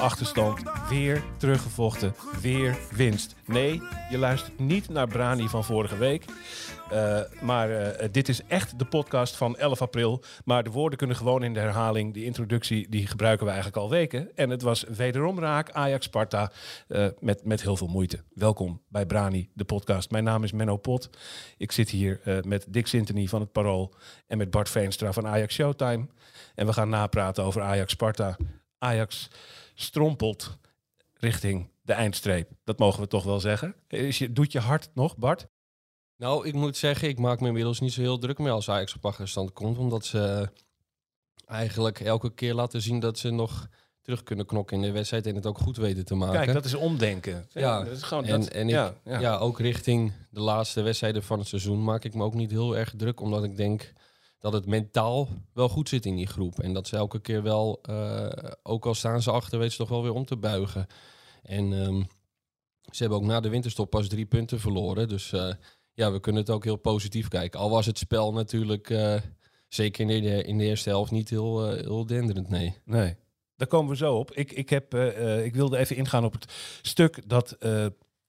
Achterstand, weer teruggevochten, weer winst. Nee, je luistert niet naar Brani van vorige week. Uh, maar uh, dit is echt de podcast van 11 april. Maar de woorden kunnen gewoon in de herhaling. Die introductie die gebruiken we eigenlijk al weken. En het was wederom raak Ajax-Sparta met, met heel veel moeite. Welkom bij Brani, de podcast. Mijn naam is Menno Pot. Ik zit hier met Dick Sintony van het Parool en met Bart Veenstra van Ajax Showtime. En we gaan napraten over Ajax-Sparta. Ajax strompelt richting de eindstreep. Dat mogen we toch wel zeggen. Is je, doet je hart nog, Bart? Nou, ik moet zeggen, ik maak me inmiddels niet zo heel druk meer als Ajax op achterstand komt. Omdat ze eigenlijk elke keer laten zien dat ze nog terug kunnen knokken in de wedstrijd en het ook goed weten te maken. Kijk, dat is omdenken. Ja, dat is gewoon en, dat, en ja, ik, ja. ja, ook richting de laatste wedstrijden van het seizoen maak ik me ook niet heel erg druk. Omdat ik denk dat het mentaal wel goed zit in die groep. En dat ze elke keer wel, uh, ook al staan ze achter, weten ze toch wel weer om te buigen. En um, ze hebben ook na de winterstop pas drie punten verloren. Dus uh, ja, we kunnen het ook heel positief kijken. Al was het spel natuurlijk, uh, zeker in de, in de eerste helft, niet heel, heel denderend, nee. Nee, daar komen we zo op. Ik, ik, heb, ik wilde even ingaan op het stuk dat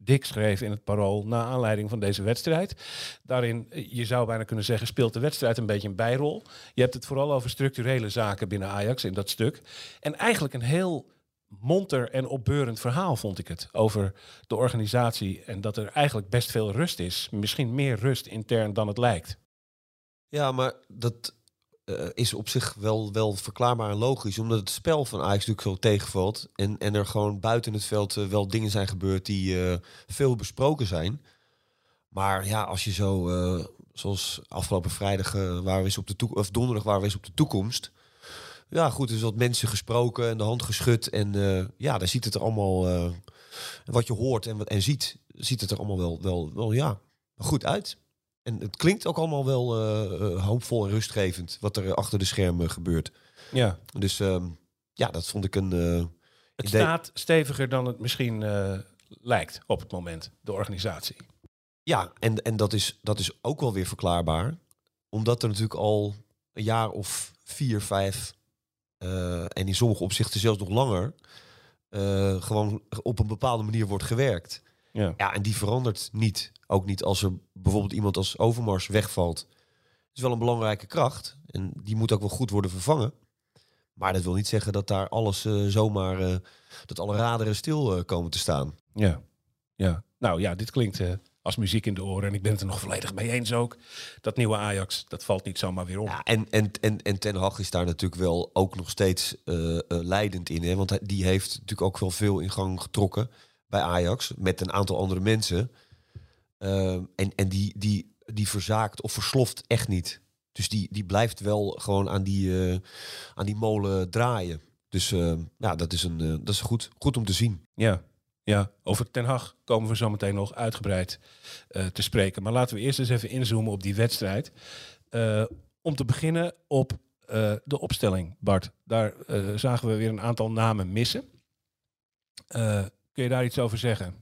Dick schreef in het Parool... na aanleiding van deze wedstrijd. Daarin, je zou bijna kunnen zeggen, speelt de wedstrijd een beetje een bijrol. Je hebt het vooral over structurele zaken binnen Ajax in dat stuk. En eigenlijk een heel monter en opbeurend verhaal, vond ik het. Over de organisatie en dat er eigenlijk best veel rust is. Misschien meer rust intern dan het lijkt. Ja, maar dat uh, is op zich wel, wel verklaarbaar en logisch. Omdat het spel van Ajax natuurlijk zo tegenvalt. En, en er gewoon buiten het veld uh, wel dingen zijn gebeurd die uh, veel besproken zijn. Maar ja, als je zo, zoals afgelopen vrijdag waar we eens op de toekomst, of donderdag waar we eens op de toekomst ja, goed, is wat mensen gesproken en de hand geschud. En ja, daar ziet het er allemaal, wat je hoort en, en ziet, ziet het er allemaal wel, wel, wel ja, goed uit. En het klinkt ook allemaal wel uh, hoopvol en rustgevend, wat er achter de schermen gebeurt. Ja. Dus um, ja, dat vond ik een... het staat steviger dan het misschien lijkt op het moment, de organisatie. Ja, en, en dat, is, dat is ook wel weer verklaarbaar. Omdat er natuurlijk al een jaar of vier, vijf en in sommige opzichten zelfs nog langer, gewoon op een bepaalde manier wordt gewerkt. Ja. ja, en die verandert niet. Ook niet als er bijvoorbeeld iemand als Overmars wegvalt. Het is wel een belangrijke kracht en die moet ook wel goed worden vervangen. Maar dat wil niet zeggen dat daar alles uh, zomaar, dat alle raderen stil komen te staan. Ja, ja. Nou ja, dit klinkt als muziek in de oren. En ik ben het er nog volledig mee eens ook. Dat nieuwe Ajax, dat valt niet zomaar weer op. Ja, en, en, en, en Ten Hag is daar natuurlijk wel ook nog steeds leidend in. Hè? Want die heeft natuurlijk ook wel veel in gang getrokken bij Ajax. Met een aantal andere mensen. Uh, en en die, die, die verzaakt of versloft echt niet. Dus die, die blijft wel gewoon aan die, uh, aan die molen draaien. Dus uh, ja, dat is, een, uh, dat is goed, goed om te zien. Ja, ja, over Ten Hag komen we zo meteen nog uitgebreid uh, te spreken. Maar laten we eerst eens even inzoomen op die wedstrijd. Om te beginnen op de opstelling, Bart. Daar zagen we weer een aantal namen missen. Kun je daar iets over zeggen?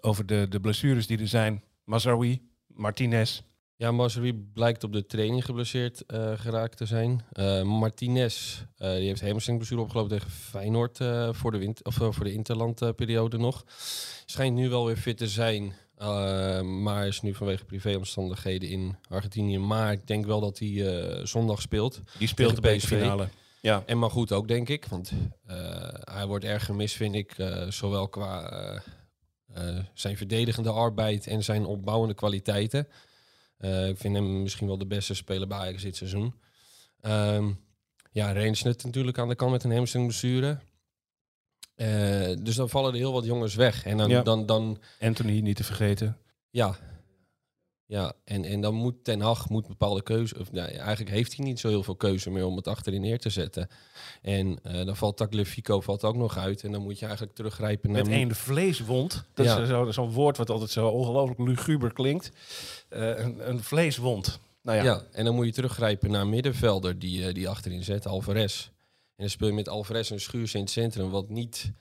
Over de, de blessures die er zijn. Mazraoui, Martinez. Ja, Mazraoui blijkt op de training geblesseerd uh, geraakt te zijn. Uh, Martinez, uh, die heeft hamstringblessure opgelopen tegen Feyenoord voor de, wind of, voor de interlandperiode nog. Schijnt nu wel weer fit te zijn, maar is nu vanwege privéomstandigheden in Argentinië. Maar ik denk wel dat hij zondag speelt. Die speelt de bekerfinale. Ja. En maar goed ook, denk ik. Want hij wordt erg gemist, vind ik. zowel qua zijn verdedigende arbeid en zijn opbouwende kwaliteiten. Uh, ik vind hem misschien wel de beste speler bij Ajax dit seizoen. Um, ja, Rainsnet natuurlijk aan de kant met een hamstringblessure. Eh, dus dan vallen er heel wat jongens weg. En dan, Ja. dan, dan Anthony niet te vergeten. ja. Ja, en, en dan moet Ten Hag moet bepaalde keuze... Of, nou, eigenlijk heeft hij niet zo heel veel keuze meer om het achterin neer te zetten. En eh, dan valt Tagliafico valt ook nog uit. En dan moet je eigenlijk teruggrijpen naar... Met één vleeswond. Dat Ja. is zo- zo'n woord wat altijd zo ongelooflijk luguber klinkt. Eh, een, een vleeswond. Nou ja, Ja. en dan moet je teruggrijpen naar een middenvelder die, eh, die achterin zet, Alvarez. En dan speel je met Alvarez en Schuurs in het centrum, wat niet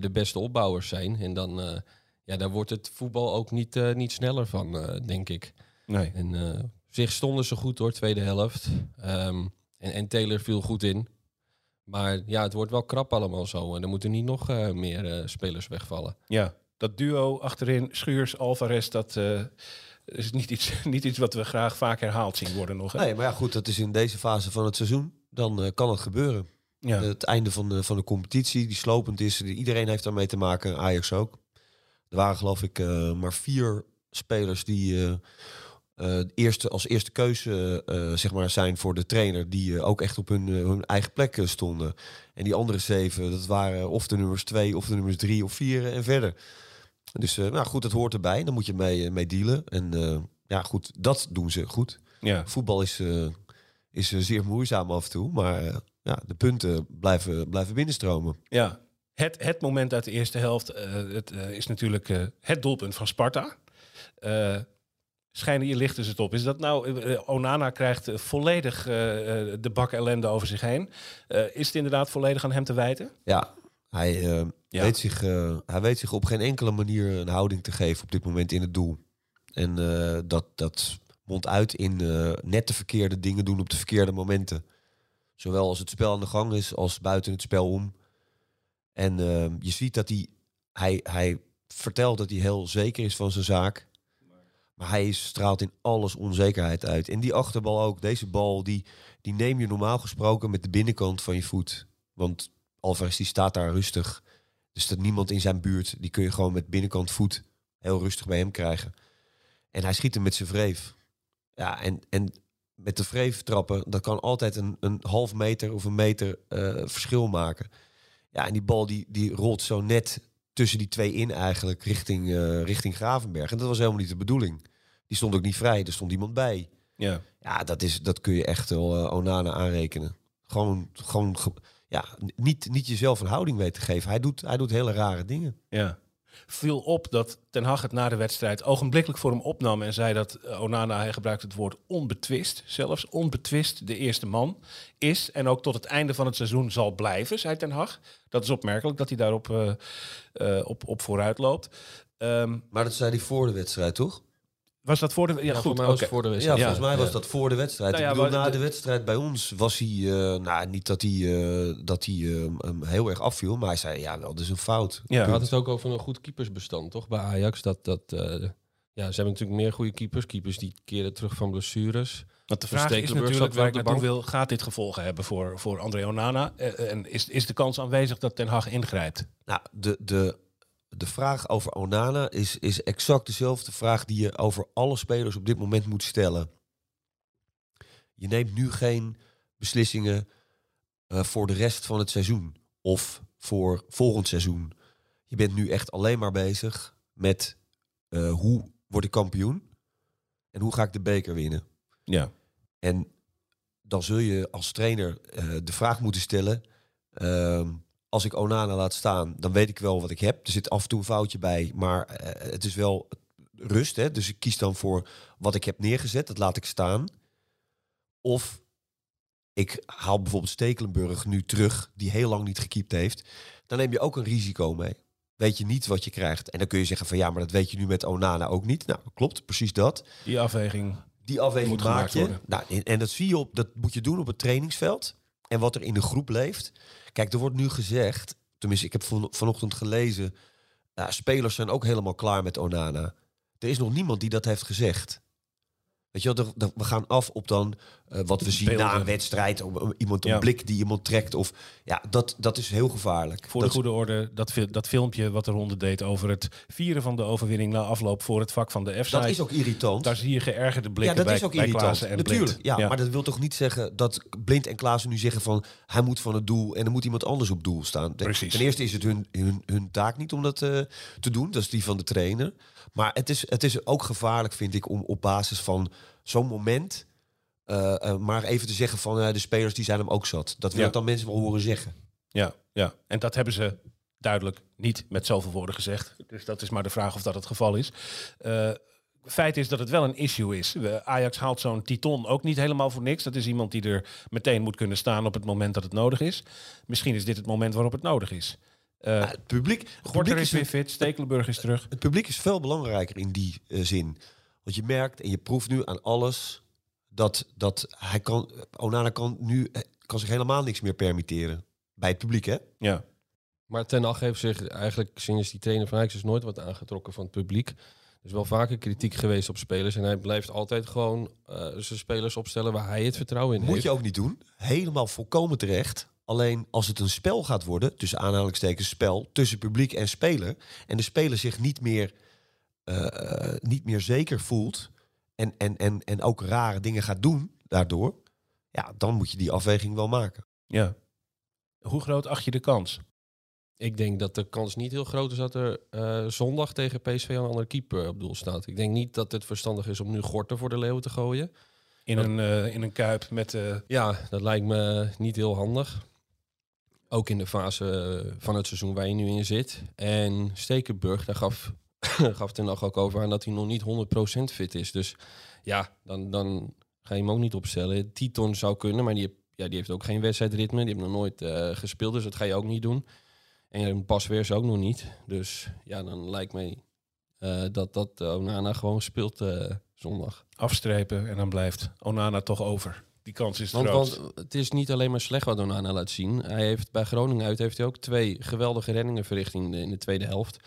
de beste opbouwers zijn. En dan, ja, daar wordt het voetbal ook niet, eh, niet sneller van, eh, denk ik. nee. En eh, zich stonden ze goed door, tweede helft. Ehm, en, en Taylor viel goed in. Maar ja, het wordt wel krap allemaal zo. En er moeten niet nog eh, meer eh, spelers wegvallen. Ja, dat duo achterin, Schuurs, Alvarez, dat eh, is niet iets, niet iets wat we graag vaak herhaald zien worden nog. Hè? Nee, maar ja, goed, dat is in deze fase van het seizoen. Dan eh, kan het gebeuren. Ja. Het einde van de, van de competitie, die slopend is. Iedereen heeft daarmee te maken, Ajax ook. Er waren geloof ik eh, maar vier spelers die eh, eh, eerste, als eerste keuze zeg maar zijn voor de trainer. Die ook echt op hun, hun eigen plek stonden. En die andere zeven, dat waren of de nummers twee, of de nummers drie of vier en verder. Dus nou goed, dat hoort erbij. Daar moet je mee, mee dealen. En ja, goed, dat doen ze goed. ja. Voetbal is, is zeer moeizaam af en toe. Maar ja, de punten blijven, blijven binnenstromen. Ja, het, het moment uit de eerste helft eh, het, eh, is natuurlijk eh, het doelpunt van Sparta. Schijnen hier lichten ze het op. Is dat nou, Onana krijgt volledig de bak ellende over zich heen. Is het inderdaad volledig aan hem te wijten? Ja, hij, Ja. Weet zich, hij weet zich op geen enkele manier een houding te geven op dit moment in het doel. En dat, dat mondt uit in net de verkeerde dingen doen op de verkeerde momenten. Zowel als het spel aan de gang is, als buiten het spel om. En eh, je ziet dat hij, hij, hij vertelt dat hij heel zeker is van zijn zaak. Maar hij straalt in alles onzekerheid uit. En die achterbal ook, deze bal, die, die neem je normaal gesproken met de binnenkant van je voet. Want Alvarez die staat daar rustig. Er staat niemand in zijn buurt. Die kun je gewoon met binnenkant voet heel rustig bij hem krijgen. En hij schiet hem met zijn vreef. Ja, en, en met de vreef trappen, dat kan altijd een, een half meter of een meter eh, verschil maken. Ja, en die bal die, die rolt zo net tussen die twee in eigenlijk richting, eh, richting Gravenberg. En dat was helemaal niet de bedoeling. Die stond ook niet vrij, er stond iemand bij. Ja. Ja, dat, is, dat kun je echt wel eh, Onana aanrekenen. Gewoon, gewoon ge- ja, niet, niet jezelf een houding weten te geven. Hij doet, hij doet hele rare dingen. Ja. Viel op dat Ten Hag het na de wedstrijd ogenblikkelijk voor hem opnam en zei dat eh, Onana, hij gebruikt het woord onbetwist, zelfs onbetwist de eerste man is en ook tot het einde van het seizoen zal blijven, zei Ten Hag. Dat is opmerkelijk dat hij daarop eh, eh, op, op vooruit loopt. Ehm, Maar dat zei hij voor de wedstrijd, toch? Was dat voor de... Ja, Ja, goed. voor mij was oké. het voor de Ja, wedstrijd. volgens mij was dat voor de wedstrijd. Nou ja, ik bedoel, na de- de wedstrijd bij ons was hij... eh, nou, niet dat hij, eh, dat hij eh, hem heel erg afviel, maar hij zei, ja, wel, dat is een fout. Ja. We hadden het ook over een goed keepersbestand, toch? Bij Ajax. Dat, dat, eh, ja, ze hebben natuurlijk meer goede keepers. Keepers die keren terug van blessures. Want de vraag is natuurlijk waar ik naartoe wil, gaat dit gevolgen hebben voor, voor André Onana? En is, is de kans aanwezig dat Ten Hag ingrijpt? Nou, de, de, de vraag over Onana is, is exact dezelfde vraag die je over alle spelers op dit moment moet stellen. Je neemt nu geen beslissingen eh, voor de rest van het seizoen of voor volgend seizoen. Je bent nu echt alleen maar bezig met eh, hoe word ik kampioen en hoe ga ik de beker winnen. Ja. En dan zul je als trainer eh, de vraag moeten stellen. ehm, als ik Onana laat staan, dan weet ik wel wat ik heb. Er zit af en toe een foutje bij, maar eh, het is wel rust. Hè? Dus ik kies dan voor wat ik heb neergezet, dat laat ik staan. Of ik haal bijvoorbeeld Stekelenburg nu terug, die heel lang niet gekiept heeft. Dan neem je ook een risico mee. Weet je niet wat je krijgt. En dan kun je zeggen van ja, maar dat weet je nu met Onana ook niet. Nou, klopt, precies dat. Die afweging. Die afweging Moet maak je. Nou, en, en dat zie je op, dat moet je doen op het trainingsveld. En wat er in de groep leeft. Kijk, er wordt nu gezegd, tenminste, ik heb van, vanochtend gelezen. nou, spelers zijn ook helemaal klaar met Onana. Er is nog niemand die dat heeft gezegd. Weet je wel, de- de- we gaan af op dan eh, wat we zien na een wedstrijd. Om, iemand een Ja. blik die iemand trekt. Of, ja, dat, dat is heel gevaarlijk. Voor dat, de goede orde, dat, dat filmpje wat de ronde deed over het vieren van de overwinning na afloop voor het vak van de f dat is ook irritant. Daar zie je geërgerde ja, blikken dat bij, is ook bij irritant. En Natuurlijk. Blind. Ja, maar dat wil toch niet zeggen dat Blind en Klaassen nu zeggen van hij moet van het doel en er moet iemand anders op doel staan. Precies. Ten eerste is het hun, hun, hun taak niet om dat eh, te doen. Dat is die van de trainer. Maar het is, het is ook gevaarlijk, vind ik, om op basis van zo'n moment. eh, eh, maar even te zeggen van eh, de spelers die zijn hem ook zat. Dat wil Ja. ik dan mensen wel horen zeggen. Ja, ja, en dat hebben ze duidelijk niet met zoveel woorden gezegd. Dus dat is maar de vraag of dat het geval is. Feit is dat het wel een issue is. Ajax haalt zo'n Titon ook niet helemaal voor niks. Dat is iemand die er meteen moet kunnen staan op het moment dat het nodig is. Misschien is dit het moment waarop het nodig is. Eh Ja, het, publiek, Gorter publiek is weer fit, Stekelenburg is terug. het publiek is veel belangrijker in die eh, zin. Want je merkt en je proeft nu aan alles dat, dat hij kan, Onana kan nu eh, kan zich helemaal niks meer permitteren. Bij het publiek, hè? Ja, Maar Ten Hag heeft zich eigenlijk sinds die trainer van Ajax is nooit wat aangetrokken van het publiek. Er is wel vaker kritiek geweest op spelers. En hij blijft altijd gewoon eh, zijn spelers opstellen waar hij het vertrouwen in Moet heeft. je ook niet doen. Helemaal volkomen terecht. Alleen als het een spel gaat worden, tussen aanhalingstekens spel, tussen publiek en speler, en de speler zich niet meer, eh, eh, niet meer zeker voelt en, en, en, en ook rare dingen gaat doen daardoor, ja, dan moet je die afweging wel maken. ja. Hoe groot acht je de kans? Ik denk dat de kans niet heel groot is dat er eh, zondag tegen PSV een andere keeper op doel staat. Ik denk niet dat het verstandig is om nu Gorter voor de leeuw te gooien. In, Dat- een, eh, in een kuip met... eh, Ja, dat lijkt me niet heel handig. Ook in de fase eh, van het seizoen waar je nu in zit. En Stekenburg, daar gaf, gaf Ten Hag ook over aan dat hij nog niet 100% fit is. Dus ja, dan, dan ga je hem ook niet opstellen. Titon zou kunnen, maar die, ja, die heeft ook geen wedstrijdritme. Die heeft nog nooit eh, gespeeld, dus dat ga je ook niet doen. En pas weer is ook nog niet. Dus ja, dan lijkt mij eh, dat, dat Onana gewoon speelt zondag. afstrepen en dan blijft Onana toch over. Die kans is Want, groot. want het is niet alleen maar slecht wat Onana laat zien. Hij heeft bij Groningen uit heeft hij ook twee geweldige reddingen verricht in de, in de tweede helft.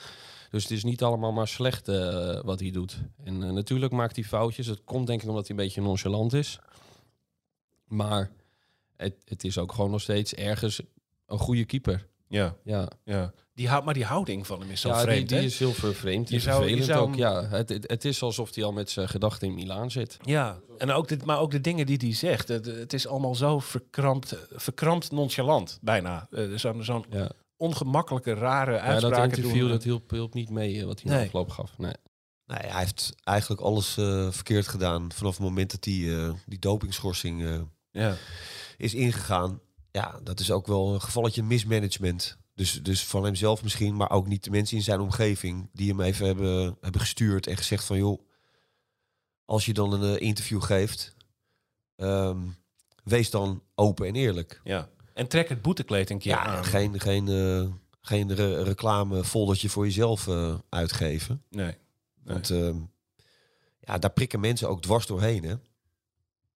Dus het is niet allemaal maar slecht eh, wat hij doet. En eh, natuurlijk maakt hij foutjes. Dat komt denk ik omdat hij een beetje nonchalant is. Maar het, het is ook gewoon nog steeds ergens een goede keeper. ja, Ja, ja. Die maar die houding van hem is zo ja die, vreemd, die hè? is heel vervreemd. Je zou- je vervelend zou ook. Ja, het, het, is alsof hij al met zijn gedachten in Milaan zit. Ja, en ook dit, maar ook de dingen die hij zegt. Het, het is allemaal zo verkrampt, verkrampt nonchalant, bijna. Eh, Zo'n zo'n Ja. ongemakkelijke, rare Ja, dat uitspraken interview doen. dat hielp, hielp niet mee eh, wat hij Nee. afloop gaf. Nee. Nee, hij heeft eigenlijk alles eh, verkeerd gedaan vanaf het moment dat die, eh, die dopingschorsing eh, Ja. is ingegaan. Ja, dat is ook wel een gevalletje mismanagement. Dus, dus van hemzelf misschien, maar ook niet de mensen in zijn omgeving die hem even hebben, hebben gestuurd en gezegd van joh, als je dan een eh, interview geeft, ehm, wees dan open en eerlijk. ja. En trek het boetekleed een keer Ja, aan. geen, geen, eh, geen re reclame foldertje voor jezelf eh, uitgeven. Nee. nee. Want ehm, ja, daar prikken mensen ook dwars doorheen. Hè?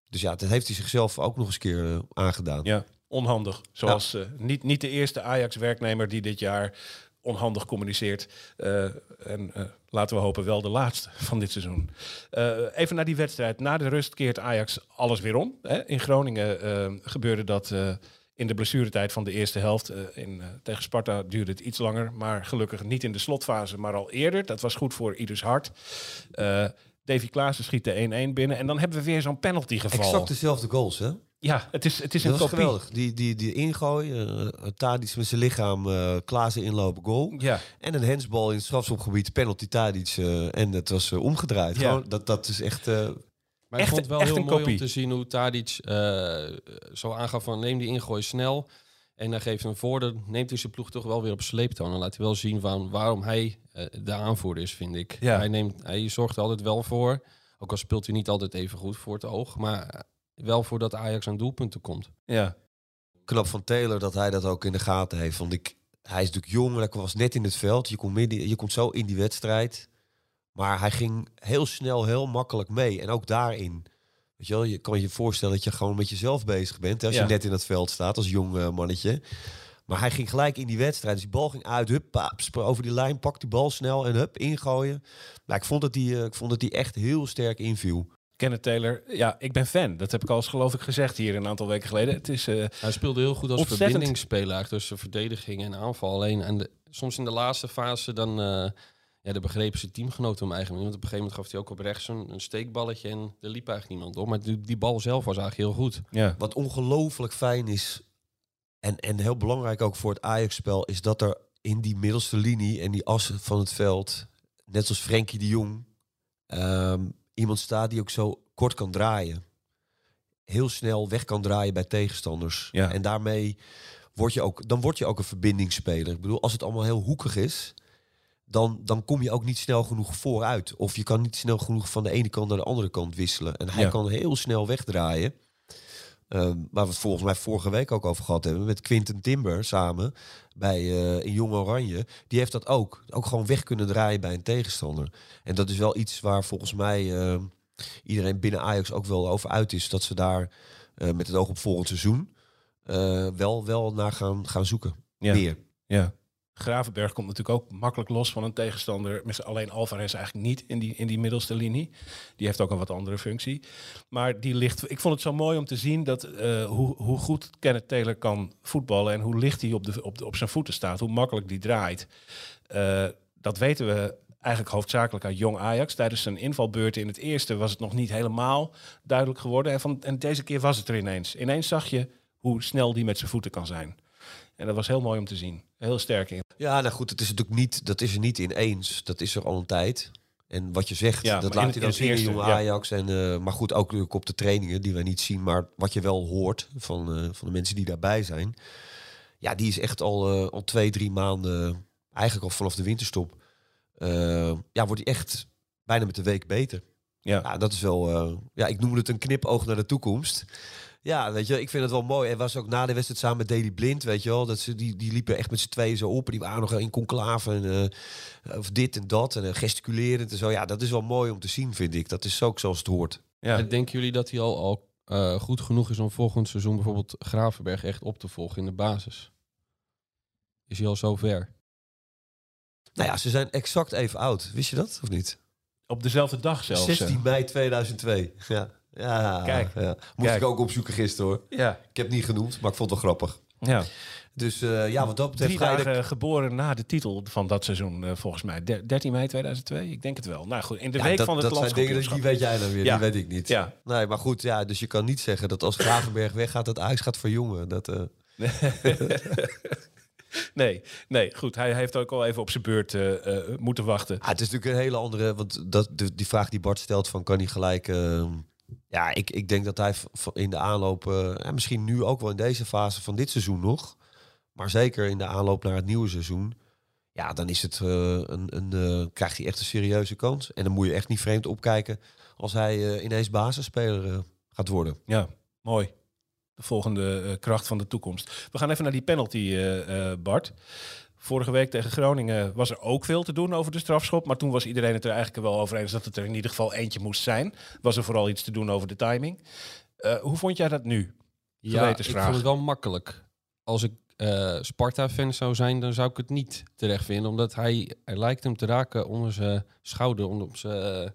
Dus ja, dat heeft hij zichzelf ook nog eens keer aangedaan. Ja, onhandig. Zoals eh, niet, niet de eerste Ajax-werknemer die dit jaar onhandig communiceert. Eh, en eh, laten we hopen wel de laatste van dit seizoen. Even naar die wedstrijd. Na de rust keert Ajax alles weer om. Hè? In Groningen gebeurde dat in de blessuretijd van de eerste helft. In, tegen Sparta duurde het iets langer. Maar gelukkig niet in de slotfase, maar al eerder. Dat was goed voor ieders hart. Eh Davy Klaassen schiet de 1-1 binnen. En dan hebben we weer zo'n penalty geval. Exact dezelfde goals, hè? Ja, het is, het is een Dat kopie. geweldig. Die, die, die ingooi, uh, Tadic met zijn lichaam, eh Klaassen inlopen, goal. Ja, En een hensbal in het strafschopgebied, penalty Tadic. eh, en het was omgedraaid. Ja. Gewoon, dat, dat is echt... eh, Maar Echt- ik vond het wel echt heel een mooi kopie. om te zien hoe Tadic eh, zo aangaf van neem die ingooi snel. En dan geeft hem voor, dan neemt hij zijn ploeg toch wel weer op sleeptouw. En dan laat hij wel zien van waarom hij eh, de aanvoerder is, vind ik. Ja. Hij, neemt, hij zorgt er altijd wel voor, ook al speelt hij niet altijd even goed voor het oog, maar wel voor dat Ajax aan doelpunten komt. ja. knap van Taylor dat hij dat ook in de gaten heeft. Want ik, hij is natuurlijk jong, hij was net in het veld. Je komt, midden, je komt zo in die wedstrijd. Maar hij ging heel snel, heel makkelijk mee. En ook daarin. Weet je, wel, je kan je voorstellen dat je gewoon met jezelf bezig bent. Hè, als Ja. je net in het veld staat als jong eh, mannetje. Maar hij ging gelijk in die wedstrijd. Dus die bal ging uit. Hup, paap, over die lijn. Pak die bal snel en hup, ingooien. Maar ik vond dat hij, eh, ik vond dat hij echt heel sterk inviel. Kenneth Taylor, ja, ik ben fan. Dat heb ik al eens geloof ik gezegd hier een aantal weken geleden. Het is, eh, Hij speelde heel goed als Ontzettend. verbindingsspeler tussen verdediging en aanval. Alleen en de, soms in de laatste fase dan, eh ja, de begrepen zijn teamgenoten hem eigenlijk. Want op een gegeven moment gaf hij ook op rechts een, een steekballetje en er liep eigenlijk niemand op. Maar die, die bal zelf was eigenlijk heel goed. ja, Wat ongelooflijk fijn is, en, en heel belangrijk ook voor het Ajax-spel, is dat er in die middelste linie en die as van het veld, net zoals Frenkie de Jong, ehm, iemand staat die ook zo kort kan draaien. Heel snel weg kan draaien bij tegenstanders. Ja. En daarmee word je ook, dan word je ook een verbindingsspeler. Ik bedoel, als het allemaal heel hoekig is, dan, dan kom je ook niet snel genoeg vooruit. Of je kan niet snel genoeg van de ene kant naar de andere kant wisselen. En hij Ja. kan heel snel wegdraaien. Ehm, waar we het volgens mij vorige week ook over gehad hebben. Met Quinten Timber samen bij eh in Jong Oranje. Die heeft dat ook. Ook gewoon weg kunnen draaien bij een tegenstander. En dat is wel iets waar volgens mij ehm, iedereen binnen Ajax ook wel over uit is. Dat ze daar eh, met het oog op volgend seizoen eh, wel, wel naar gaan, gaan zoeken. ja, Meer. ja. Gravenberg komt natuurlijk ook makkelijk los van een tegenstander. Met alleen Alvarez eigenlijk niet in die, in die middelste linie. Die heeft ook een wat andere functie. Maar die ligt. Ik vond het zo mooi om te zien dat eh, hoe, hoe goed Kenneth Taylor kan voetballen en hoe licht hij op, de, op, de, op zijn voeten staat, hoe makkelijk die draait. Eh, dat weten we eigenlijk hoofdzakelijk uit jong Ajax. Tijdens zijn invalbeurten in het eerste was het nog niet helemaal duidelijk geworden. En, van, en deze keer was het er ineens. Ineens zag je hoe snel die met zijn voeten kan zijn. En dat was heel mooi om te zien. Heel sterk in. Ja, nou goed, het is natuurlijk niet, dat is er niet ineens. Dat is er al een tijd. En wat je zegt, Ja, dat in laat het- hij dan zien in jonge ja. Ajax. En, eh, maar goed, ook natuurlijk op de trainingen die wij niet zien. Maar wat je wel hoort van, eh, van de mensen die daarbij zijn. Ja, die is echt al, eh, al twee, drie maanden, eigenlijk al vanaf de winterstop. ja, wordt hij echt bijna met de week beter. Ja. Ja, dat is wel, ja, ik noem het een knipoog naar de toekomst. Ja, weet je, ik vind het wel mooi. En was ook na de wedstrijd samen met Daily Blind, weet je wel. Dat ze, die, die liepen echt met z'n tweeën zo op. En die waren nog in conclave en eh, of dit en dat. En eh, gesticulerend en zo. Ja, dat is wel mooi om te zien, vind ik. Dat is ook zoals het hoort. Ja. En denken jullie dat hij al, al eh, goed genoeg is om volgend seizoen bijvoorbeeld Gravenberg echt op te volgen in de basis? Is hij al zo ver? Nou ja, ze zijn exact even oud. Wist je dat, of niet? Op dezelfde dag zelfs. eh. 16 mei 2002. Ja. Ja, Kijk. ja. Moest Kijk. ik ook opzoeken gisteren hoor. Ja. Ik heb het niet genoemd, maar ik vond het wel grappig. ja. Dus eh, ja, wat dat betreft Drie dagen geboren na de titel van dat seizoen, eh, volgens mij. Der- 13 mei 2002? Ik denk het wel. Nou goed, in de Ja, week dat, van het dat zijn dingen, die weet jij dan weer, Ja. die weet ik niet. Ja. Nee, maar goed, ja, dus je kan niet zeggen dat als Gravenberg weggaat, dat Ajax gaat verjongen. Dat, eh, Nee, nee, goed. Hij heeft ook al even op zijn beurt eh, eh, moeten wachten. ah, het is natuurlijk een hele andere, want dat, de, die vraag die Bart stelt van kan hij gelijk... eh, ja, ik, ik denk dat hij in de aanloop, ja, misschien nu ook wel in deze fase van dit seizoen nog, maar zeker in de aanloop naar het nieuwe seizoen, ja, dan is het eh, een, een, eh, krijgt hij echt een serieuze kans. En dan moet je echt niet vreemd opkijken als hij ineens basisspeler gaat worden. Ja, mooi. De volgende kracht van de toekomst. We gaan even naar die penalty, Bart. Vorige week tegen Groningen was er ook veel te doen over de strafschop. Maar toen was iedereen het er eigenlijk wel over eens dat het er in ieder geval eentje moest zijn. Was er vooral iets te doen over de timing. Eh, hoe vond jij dat nu? Ja, ik vond het wel makkelijk. Als ik eh, Sparta-fan zou zijn, dan zou ik het niet terecht vinden. Omdat hij, hij lijkt hem te raken onder zijn schouder, onder zijn... eh,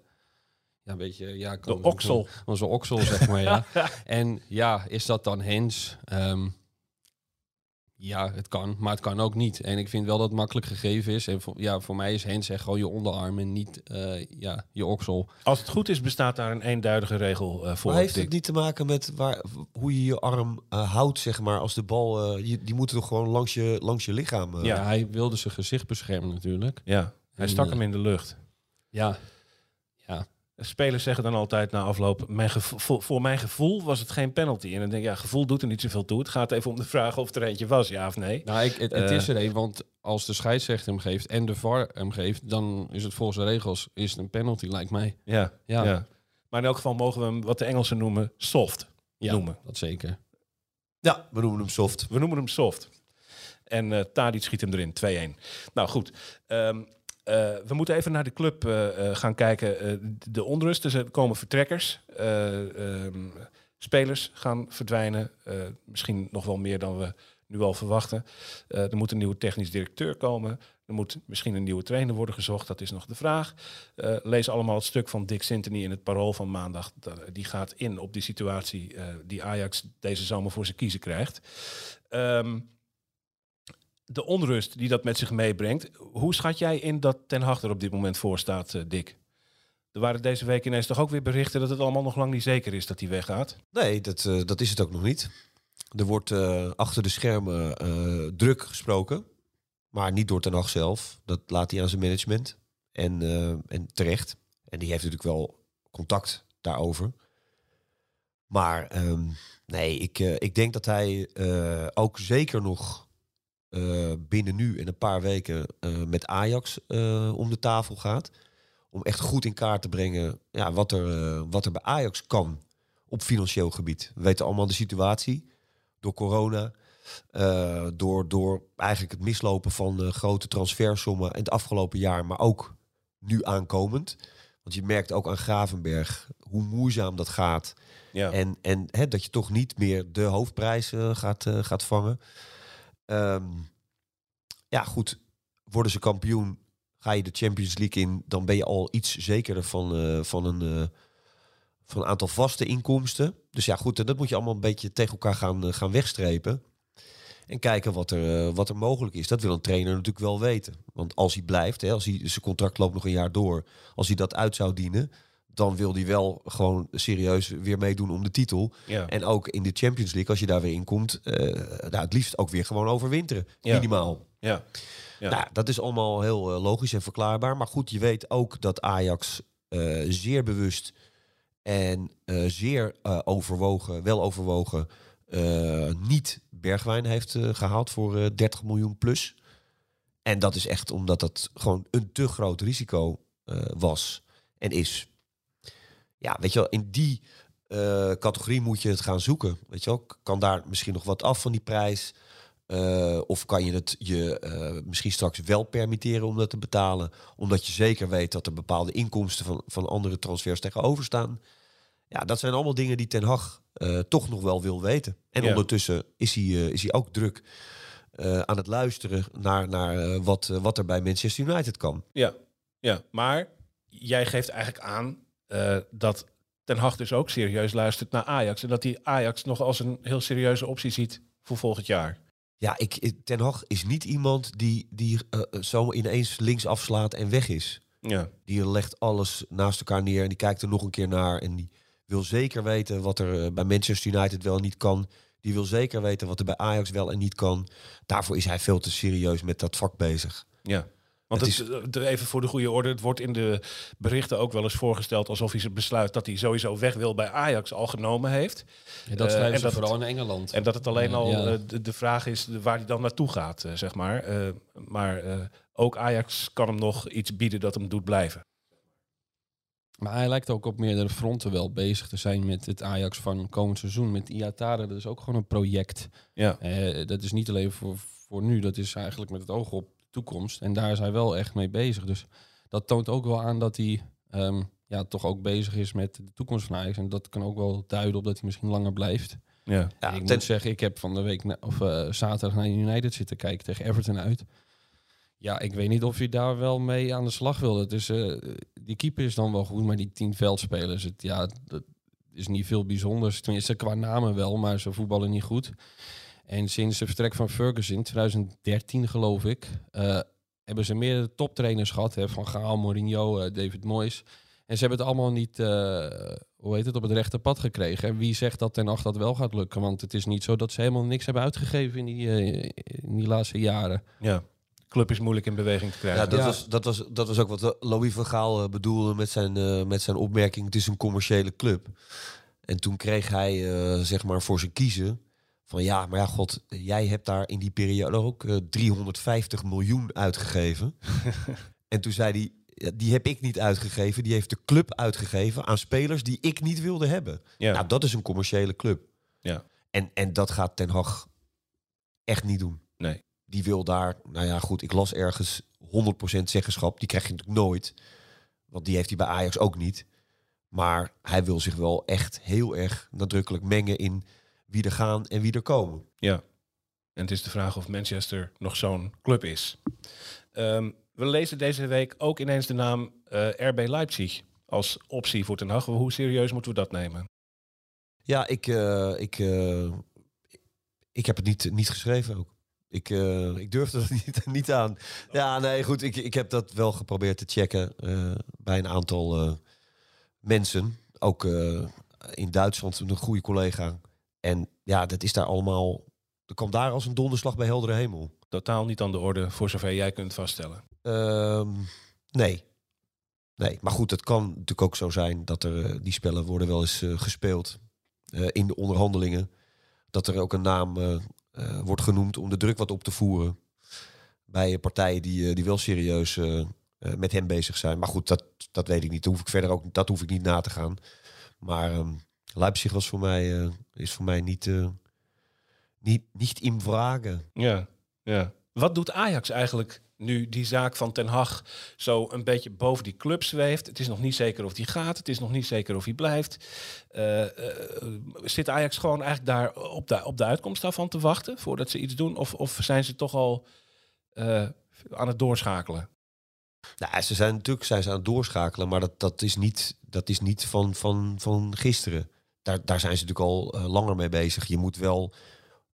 ja, een beetje... Ja, De oksel. Onze oksel, zeg maar, ja. en ja, is dat dan Hens? Ehm, ja, het kan, maar het kan ook niet. En ik vind wel dat het makkelijk gegeven is. En voor, ja, voor mij is Hens echt gewoon je onderarm en niet eh, ja, je oksel. Als het goed is, bestaat daar een eenduidige regel eh, voor. Maar heeft het niet te maken met waar, hoe je je arm eh, houdt, zeg maar, als de bal... eh, je, die moet toch gewoon langs je, langs je lichaam... Ja. Hij wilde zijn gezicht beschermen natuurlijk. Ja, hij En, stak hem in de lucht. Ja. Spelers zeggen dan altijd na afloop, mijn gevo- voor, mijn gevoel was het geen penalty. En dan denk ik, ja, gevoel doet er niet zoveel toe. Het gaat even om de vraag of er eentje was, ja of nee. Nou, ik, het, het Eh. is er een, want als de scheidsrechter hem geeft en de VAR hem geeft, dan is het volgens de regels is het een penalty, lijkt mij. Ja, ja. Ja. Maar in elk geval mogen we hem, wat de Engelsen noemen, soft Ja, noemen. dat zeker. ja, we noemen hem soft. We noemen hem soft. En eh Tadic schiet hem erin, 2-1. Nou goed, Ehm, eh, we moeten even naar de club eh, eh, gaan kijken. De onrust, dus er komen vertrekkers. Eh, ehm, spelers gaan verdwijnen. Misschien nog wel meer dan we nu al verwachten. Er moet een nieuwe technisch directeur komen. Er moet misschien een nieuwe trainer worden gezocht. Dat is nog de vraag. Lees allemaal het stuk van Dick Sintony in het Parool van maandag. Da- Die gaat in op die situatie die Ajax deze zomer voor zijn kiezen krijgt. Ehm, de onrust die dat met zich meebrengt. Hoe schat jij in dat Ten Hag er op dit moment voor staat, eh, Dick? Er waren deze week ineens toch ook weer berichten dat het allemaal nog lang niet zeker is dat hij weggaat. Nee, dat, eh, dat is het ook nog niet. Er wordt eh, achter de schermen druk gesproken. Maar niet door Ten Hag zelf. Dat laat hij aan zijn management. En, en terecht. En die heeft natuurlijk wel contact daarover. Maar ehm, nee, ik, ik denk dat hij ook zeker nog eh, binnen nu en een paar weken eh, met Ajax eh, om de tafel gaat. Om echt goed in kaart te brengen ja, wat, er, wat er bij Ajax kan op financieel gebied. We weten allemaal de situatie door corona. door, door eigenlijk het mislopen van grote transfersommen in het afgelopen jaar, maar ook nu aankomend. Want je merkt ook aan Gravenberg hoe moeizaam dat gaat. Ja. En, en hè, dat je toch niet meer de hoofdprijs gaat, gaat vangen. Ehm, ja, goed. Worden ze kampioen, ga je de Champions League in, dan ben je al iets zekerder van, eh, van, een, eh, van een aantal vaste inkomsten. Dus ja, goed, en dat moet je allemaal een beetje tegen elkaar gaan, eh, gaan wegstrepen. En kijken wat er, wat er mogelijk is. Dat wil een trainer natuurlijk wel weten. Want als hij blijft, hè, als hij, zijn contract loopt nog een jaar door, als hij dat uit zou dienen, dan wil hij wel gewoon serieus weer meedoen om de titel. Ja. En ook in de Champions League, als je daar weer in komt, eh, nou, het liefst ook weer gewoon overwinteren. Ja. Minimaal. ja. Ja. Nou, dat is allemaal heel eh, logisch en verklaarbaar. Maar goed, je weet ook dat Ajax eh, zeer bewust en zeer overwogen, wel overwogen, niet Bergwijn heeft eh, gehaald voor eh, 30 miljoen plus. En dat is echt omdat dat gewoon een te groot risico was en is. Ja, weet je wel, in die eh, categorie moet je het gaan zoeken. Weet je wel, kan daar misschien nog wat af van die prijs? Eh, of kan je het je eh, misschien straks wel permitteren om dat te betalen, omdat je zeker weet dat er bepaalde inkomsten van, van andere transfers tegenover staan? Ja, dat zijn allemaal dingen die Ten Hag toch nog wel wil weten. En Ja. ondertussen is hij, is hij ook druk aan het luisteren naar, naar wat, wat er bij Manchester United kan. Ja, ja. maar jij geeft eigenlijk aan eh, dat Ten Hag dus ook serieus luistert naar Ajax. En dat hij Ajax nog als een heel serieuze optie ziet voor volgend jaar. Ja, ik, Ten Hag is niet iemand die, die eh, eh, zo ineens links afslaat en weg is. Ja, Die legt alles naast elkaar neer en die kijkt er nog een keer naar. En die wil zeker weten wat er bij Manchester United wel en niet kan. Die wil zeker weten wat er bij Ajax wel en niet kan. Daarvoor is hij veel te serieus met dat vak bezig. ja. Want Het het, eh, even voor de goede orde, het wordt in de berichten ook wel eens voorgesteld alsof hij zijn besluit dat hij sowieso weg wil bij Ajax al genomen heeft. Ja, dat Eh, schrijven en ze dat vooral het- in Engeland. En dat het alleen al ja. eh, de, de vraag is waar hij dan naartoe gaat, eh, zeg maar. Eh, maar eh, ook Ajax kan hem nog iets bieden dat hem doet blijven. Maar hij lijkt ook op meerdere fronten wel bezig te zijn met het Ajax van komend seizoen. Met Iatare, dat is ook gewoon een project. Ja, Eh, dat is niet alleen voor, voor nu, dat is eigenlijk met het oog op toekomst. En daar is hij wel echt mee bezig. Dus dat toont ook wel aan dat hij ehm, ja, toch ook bezig is met de toekomst van Ajax. En dat kan ook wel duiden op dat hij misschien langer blijft. ja. Ja, ik ten- moet zeggen, ik heb van de week na- of eh, zaterdag naar United zitten kijken tegen Everton uit. Ja, ik weet niet of je daar wel mee aan de slag wil. Het is, eh, die keeper is dan wel goed, maar die tien veldspelers, het, ja, dat is niet veel bijzonders. Tenminste, qua namen wel, maar ze voetballen niet goed. En sinds het vertrek van Ferguson, in 2013 geloof ik, eh, hebben ze meerdere toptrainers gehad. Hè, van Gaal, Mourinho, eh, David Moyes. En ze hebben het allemaal niet, eh, hoe heet het, op het rechte pad gekregen. En wie zegt dat ten Hag dat wel gaat lukken? Want het is niet zo dat ze helemaal niks hebben uitgegeven in die, eh, in die laatste jaren. ja. Club is moeilijk in beweging te krijgen. Ja, dat, Ja. Was, dat, was, dat was ook wat Louis van Gaal bedoelde met zijn, eh, met zijn opmerking. Het is een commerciële club. En toen kreeg hij eh, zeg maar voor zijn kiezen van ja, maar ja, god, jij hebt daar in die periode ook eh, 350 miljoen uitgegeven. en toen zei hij, die heb ik niet uitgegeven, die heeft de club uitgegeven aan spelers die ik niet wilde hebben. ja. Nou, dat is een commerciële club. Ja. En, en dat gaat Ten Hag echt niet doen. Nee. Die wil daar, nou ja, goed, ik las ergens 100% zeggenschap. Die krijg je natuurlijk nooit. Want die heeft hij bij Ajax ook niet. Maar hij wil zich wel echt heel erg nadrukkelijk mengen in wie er gaan en wie er komen. Ja. En het is de vraag of Manchester nog zo'n club is. Ehm, we lezen deze week ook ineens de naam eh, RB Leipzig als optie voor Ten Hag. Hoe serieus moeten we dat nemen? Ja, ik, eh, ik, eh, ik heb het niet, niet geschreven ook. Ik, ik durfde er niet, niet aan. Ja, nee, goed. Ik, ik heb dat wel geprobeerd te checken bij een aantal mensen. Ook in Duitsland, een goede collega. En ja, dat is daar allemaal... Dat kwam daar als een donderslag bij heldere hemel. Totaal niet aan de orde, voor zover jij kunt vaststellen. Ehm, nee. Nee, maar goed, het kan natuurlijk ook zo zijn dat er eh, die spellen worden wel eens eh, gespeeld eh, in de onderhandelingen. Dat er ook een naam wordt genoemd om de druk wat op te voeren bij partijen die, die wel serieus met hem bezig zijn. Maar goed, dat, dat weet ik niet. Dat hoef ik verder ook dat hoef ik niet na te gaan. Maar ehm, Leipzig was voor mij, eh, is voor mij niet, eh, niet, niet in vragen. Ja, ja. Wat doet Ajax eigenlijk nu die zaak van Ten Hag zo een beetje boven die club zweeft? Het is nog niet zeker of die gaat. Het is nog niet zeker of hij blijft. Eh, zit Ajax gewoon eigenlijk daar op de, op de uitkomst daarvan te wachten voordat ze iets doen? Of, of zijn ze toch al aan het doorschakelen? Nou, ze zijn natuurlijk zijn ze aan het doorschakelen, maar dat, dat is niet, dat is niet van, van, van gisteren. Daar, daar zijn ze natuurlijk al eh, langer mee bezig. Je moet wel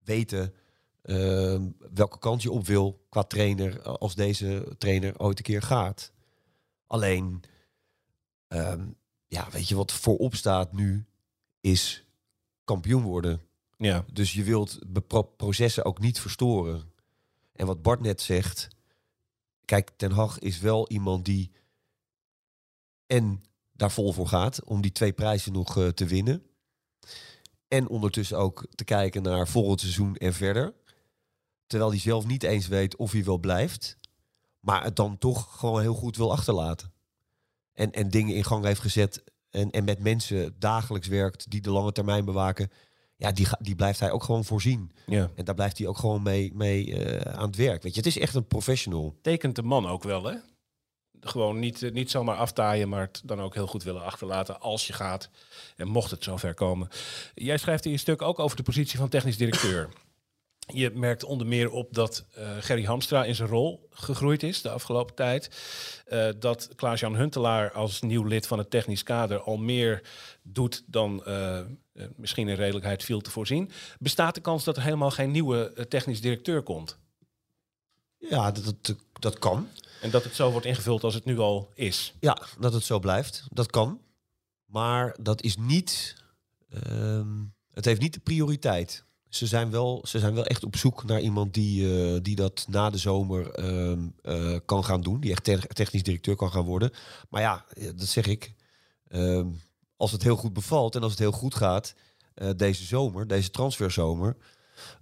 weten eh, welke kant je op wil qua trainer eh, als deze trainer ooit een keer gaat. Alleen, ehm, ja, weet je wat voorop staat nu is kampioen worden. Ja, Dus je wilt processen ook niet verstoren. En wat Bart net zegt, kijk, Ten Hag is wel iemand die en daar vol voor gaat om die twee prijzen nog eh, te winnen. En ondertussen ook te kijken naar volgend seizoen en verder. Terwijl hij zelf niet eens weet of hij wel blijft. Maar het dan toch gewoon heel goed wil achterlaten. En, en dingen in gang heeft gezet. En, en met mensen dagelijks werkt die de lange termijn bewaken. Ja, die, die blijft hij ook gewoon voorzien. ja. En daar blijft hij ook gewoon mee, mee eh, aan het werk. Weet je, het is echt een professional. Tekent de man ook wel, hè? Gewoon niet, eh, niet zomaar aftaaien, maar het dan ook heel goed willen achterlaten als je gaat. En mocht het zover komen. Jij schrijft in je stuk ook over de positie van technisch directeur. Je merkt onder meer op dat eh, Gerry Hamstra in zijn rol gegroeid is de afgelopen tijd. Eh, dat Klaas-Jan Huntelaar als nieuw lid van het technisch kader al meer doet dan misschien in redelijkheid viel te voorzien. Bestaat de kans dat er helemaal geen nieuwe technisch directeur komt? Ja, dat, dat, dat kan. En dat het zo wordt ingevuld als het nu al is? Ja, dat het zo blijft. Dat kan. Maar dat is niet. ehm, het heeft niet de prioriteit. Ze zijn wel, ze zijn wel echt op zoek naar iemand die, eh, die dat na de zomer ehm, eh, kan gaan doen. Die echt te- technisch directeur kan gaan worden. Maar ja, eh, dat zeg ik. Ehm, als het heel goed bevalt en als het heel goed gaat deze zomer, deze transferzomer,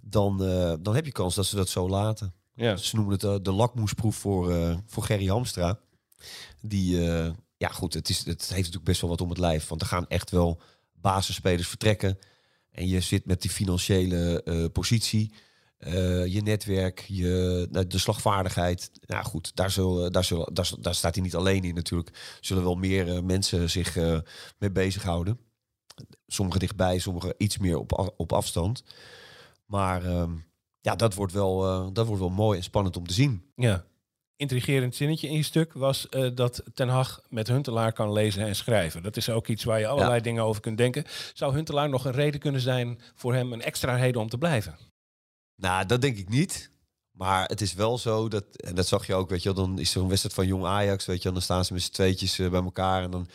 dan, dan heb je kans dat ze dat zo laten. Ja. Ze noemen het eh, de lakmoesproef voor, eh, voor Gerry Hamstra. Die, eh, ja goed, het, is, het heeft natuurlijk best wel wat om het lijf. Want er gaan echt wel basisspelers vertrekken. En je zit met die financiële positie, je netwerk, je, nou, de slagvaardigheid. Nou goed, daar, zul, daar, zul, daar, daar staat hij niet alleen in natuurlijk. Zullen wel meer mensen zich mee bezighouden. Sommigen dichtbij, sommigen iets meer op, op afstand. Maar ehm, ja, dat wordt, wel, eh, dat wordt wel mooi en spannend om te zien. Ja. Intrigerend zinnetje in je stuk was eh, dat Ten Hag met Huntelaar kan lezen en schrijven. Dat is ook iets waar je allerlei Ja. dingen over kunt denken. Zou Huntelaar nog een reden kunnen zijn voor hem, een extra reden om te blijven? Nou, dat denk ik niet. Maar het is wel zo dat, en dat zag je ook, weet je wel, dan is er een wedstrijd van jong Ajax, weet je wel, dan staan ze met z'n tweetjes eh, bij elkaar en dan,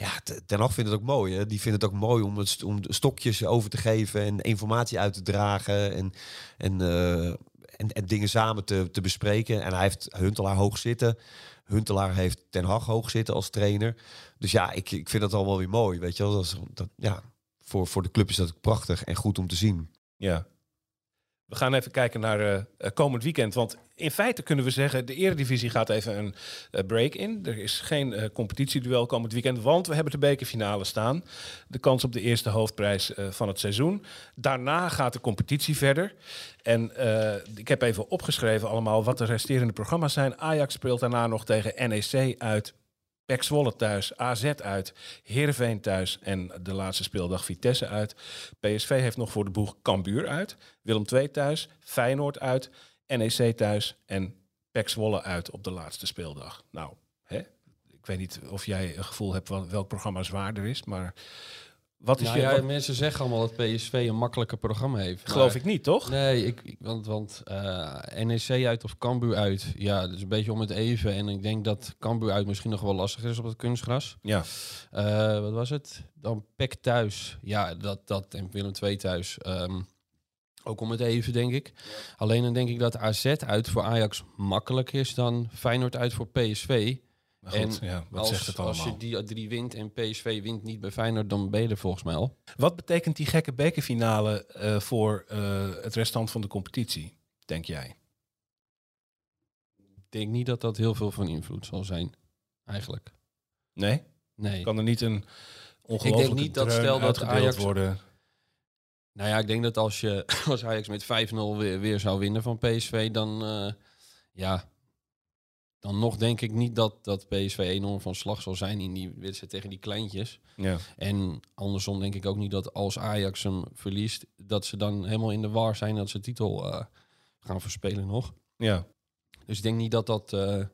ja, Ten Hag vindt het ook mooi, hè. Die vindt het ook mooi om, het, om stokjes over te geven en informatie uit te dragen en, en, eh, en, en dingen samen te, te bespreken. En hij heeft Huntelaar hoog zitten. Huntelaar heeft Ten Hag hoog zitten als trainer. Dus ja, ik, ik vind dat allemaal weer mooi, weet je wel. Dat, ja, voor, voor de club is dat prachtig en goed om te zien. Ja. We gaan even kijken naar eh, eh, komend weekend. Want in feite kunnen we zeggen, de Eredivisie gaat even een eh, break in. Er is geen eh, competitieduel komend weekend, want we hebben de bekerfinale staan. De kans op de eerste hoofdprijs van het seizoen. Daarna gaat de competitie verder. En ik heb even opgeschreven allemaal wat de resterende programma's zijn. Ajax speelt daarna nog tegen NEC uit. Zwolle thuis, AZ uit, Heerenveen thuis en de laatste speeldag Vitesse uit. PSV heeft nog voor de boeg Cambuur uit, Willem II thuis, Feyenoord uit, NEC thuis en Zwolle uit op de laatste speeldag. Nou, hè? ik weet niet of jij een gevoel hebt wel- welk programma zwaarder is, maar wat is Nou je... ja, mensen zeggen allemaal dat PSV een makkelijker programma heeft. geloof maar- ik niet, toch? Nee, ik, ik- want, want eh, NEC uit of Cambuur uit, ja, dat is een beetje om het even. En ik denk dat Cambuur uit misschien nog wel lastig is op het kunstgras. Ja, Eh, wat was het? Dan PEC thuis. Ja, dat, dat en Willem II thuis. Ehm, ook om het even, denk ik. Alleen dan denk ik dat AZ uit voor Ajax makkelijker is dan Feyenoord uit voor PSV. Maar goed, En ja, wat als, zegt het als allemaal? je die drie wint en PSV wint niet bij Feyenoord, dan ben je er volgens mij al. Wat betekent die gekke bekerfinale eh, voor eh, het restant van de competitie, denk jij? Ik denk niet dat dat heel veel van invloed zal zijn, eigenlijk. Nee? Nee. Kan er niet een ongelooflijke niet dat stel dat Ajax- worden? Nou ja, ik denk dat als, je, als Ajax met 5-0 weer, weer zou winnen van PSV, dan eh, ja, dan nog denk ik niet dat, dat PSV enorm van slag zal zijn in die wedstrijd tegen die kleintjes. Ja. En andersom denk ik ook niet dat als Ajax hem verliest, dat ze dan helemaal in de war zijn dat ze titel eh, gaan verspelen nog. ja. Dus ik denk niet dat dat, eh,